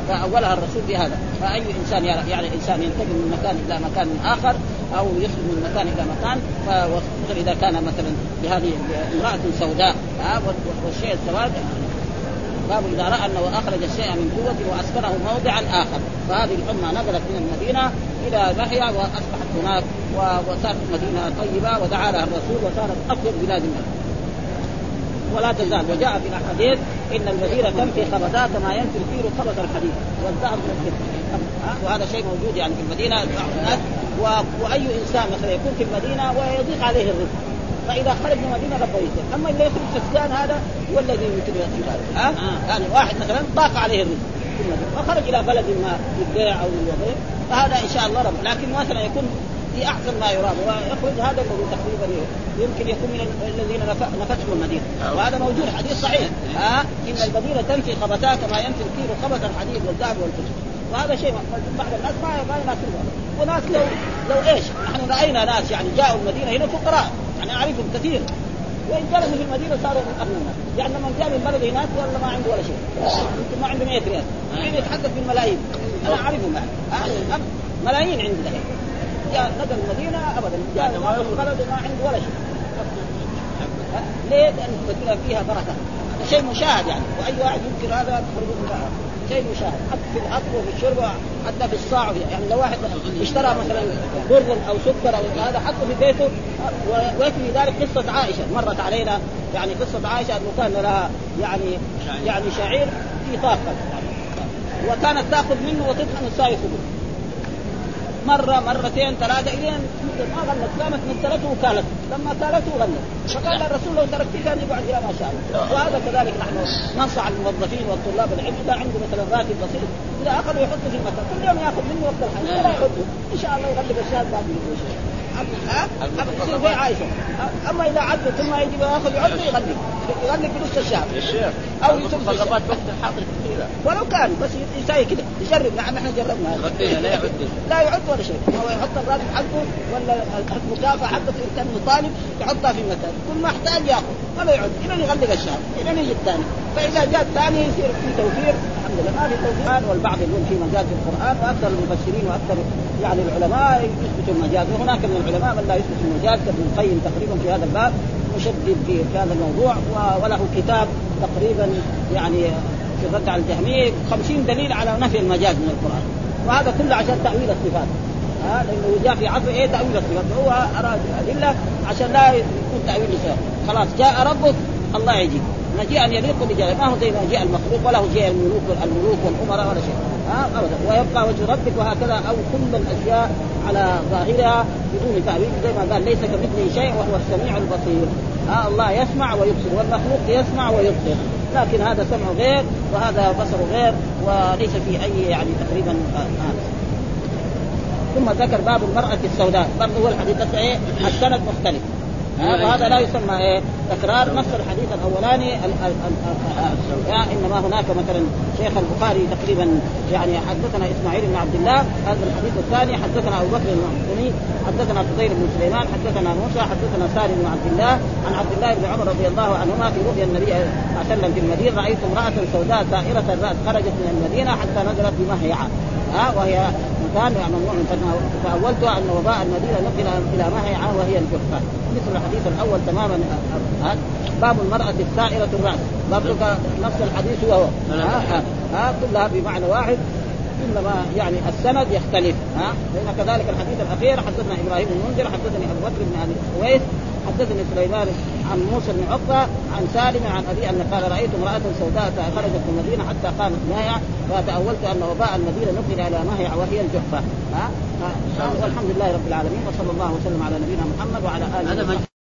فأولها الرسول بهذا. فأي إنسان يعني الانسان ينتقل من مكان إلى مكان آخر أو يخرج من مكان إلى مكان وخصوصا إذا كان مثلا بهذه امرأة سوداء. والشيء السواد باب إذا رأى أنه أخرج الشيء من قوه وأسكنه موضعا آخر. فهذه الامه نقلت من المدينة إلى محيا وأصبحت هناك وصارت مدينة طيبة ودعا لها الرسول وصارت أفضل بلاد المدينة ولا تزال. وجاء في الاحاديث إن المدينة تنفي خبثات كما ينفي الكير خبث الحديد. والذهب من وهذا شيء موجود يعني في المدينة. وأي إنسان مثلا يكون في المدينة ويضيق عليه الرزق. فإذا خرج من المدينة ربه يسر أما اللي يخرج السكان هذا هو الذي يمكن عباده ها؟ يعني واحد مثلا ضاق عليه الرزق. فخرج إلى بلد ما للبيع أو للوظيفه فهذا إن شاء الله رب. لكن مثلا يكون في احسن ما يرام. ويخرج هذا الذي تقريبا يمكن يكون من الذين نفتهم المدينة. وهذا موجود حديث صحيح. ها؟ إن المدينة تنفي خبثها كما ينفي الكير خبث الحديد والذهب والفضة. وهذا شيء بعض الناس ما ما يناسبه وناس لو لو إيش؟ نحن رأينا ناس يعني جاءوا المدينة هنا فقراء. يعني أعرفهم كثير. وإن جلسوا في المدينة صاروا من اغنى الناس يعني لما جاء من بلد هناك والله ما عنده ولا شيء. يمكن ما عنده 100 ريال. يعني يتحدث بالملايين. أنا أعرفهم يعني. ملايين عنده دحين جاء نقل المدينة ابدا. جاء بلد ما عنده ولا شيء. ليه؟ لأن المدينة فيها بركة. شيء مشاهد يعني. وأي واحد ينكر هذا يخرج من شيء مشاهد حتى في الأكل وفي الشرب حتى في الصاع يعني لو واحد اشترى مثلا بر أو سكر أو هذا حطه في بيته ويكفي ذلك قصة عائشة. مرت علينا يعني قصة عائشة أنه كان لها يعني يعني شعير في طاقة. وكانت تأخذ منه وتطحن الساعة يخبز مرة مرتين ثلاثة الين ما غنت قامت مثلته وكالته لما كالته غنت فقال الرسول لو تركتك كان يقعد إلى ما شاء الله. وهذا كذلك نحن ننصح الموظفين والطلاب العلم. إذا عنده مثلا راتب بسيط إذا اخذوا يحطوا في المكان. كل يوم يأخذ منه وقت الحج ولا يحطه. إن شاء الله يغلب الشهر بعد ها تصير زي عائشه اما إذا عد ثم يجي ياخذ يعد يغلق يغلق بنص الشهر. يا شيخ أو يتم في وقت الحاضر كثيرة. ولو كان بس يساوي كده يجرب. نعم إحنا جربنا. لا يعد. لا يعد ولا شيء. هو يحط الراتب حقه ولا المكافاه حقه ان كان طالب يحطها في مكان. كل ما احتاج ياخذ ولا يعد. إلى يغلق الشهر إلى يجي الثاني فإذا جاء الثاني يصير في توفير. الحمد لله ما في توفير. والبعض يقول في مجاز في القرآن وأكثر المفسرين وأكثر يعني العلماء يثبتوا المجاز. وهناك من العلماء من لا يثبت المجاز كابن القيم تقريبا في هذا الباب. مشدد في هذا الموضوع وله كتاب تقريبا يعني في الرد على الجهميه 50 دليل على نفي المجاز من القرآن. وهذا كله عشان تأويل الصفات. ها لأنه جاء في عصر إيه؟ تأويل الصفات. هو أراد ادله عشان لا يكون تأويل لصفات خلاص جاء ربك الله يجي مجيئا يليق بجلاله ما هو زي ما جاء المخلوق ولا هو جاء الملوك الملوك والأمراء ولا شيء. ها؟ أبدا. ويبقى وجه ربك وهكذا أو كل الأشياء على ظاهرها بدون تاويل زي ما قال ليس كمثله شيء وهو السميع البصير. ها؟ الله يسمع ويبصر والمخلوق يسمع ويبصر. لكن هذا سمع غير وهذا بصر غير وليس في أي يعني تقريبا آه آه. ثم ذكر باب المرأة السوداء. برضه هو الحديث إيه؟ السند مختلف. وهذا لا يسمى إيه؟ تكرار نفس الحديث الأولاني ال- ال- ال- ال- آه، إنما هناك مثلا شيخ البخاري تقريبا يعني حدثنا إسماعيل بن عبد الله هذا الحديث الثاني حدثنا أبو بكر المخزومي حدثنا فضيل بن سليمان حدثنا موسى حدثنا سالم بن عبد الله عن عبد الله بن عمر رضي الله عنهما في رؤيا النبي صلى الله عليه وسلم في المدينة رأيت امرأة سوداء سائرة الراس خرجت من المدينة حتى نزلت بمهيعة. ها وهي مكان يعني ممنوع. من فاولت ان وباء المدينة نقل إلى مهيعه وهي الجحفه مثل الحديث الأول تماما. ها باب المرأة السائرة الرأس. برضو نفس الحديث هو ها, ها, ها كلها بمعنى واحد. إنما يعني السند يختلف ها؟ لأن كذلك الحديث الأخير حدثنا إبراهيم بن المنذر حدثني أبو بكر بن أبي اويس حدثني سليمان عن موسى بن عقبة عن سالم عن أبي أن قال رأيت امرأة سوداء خرجت من المدينة حتى قامت مايع فتاولت أن وباء المدينة نقل إلى ماهيع وهي الجحفة. ها, والحمد لله رب العالمين وصلى الله وسلم على نبينا محمد وعلى آله وصحبه.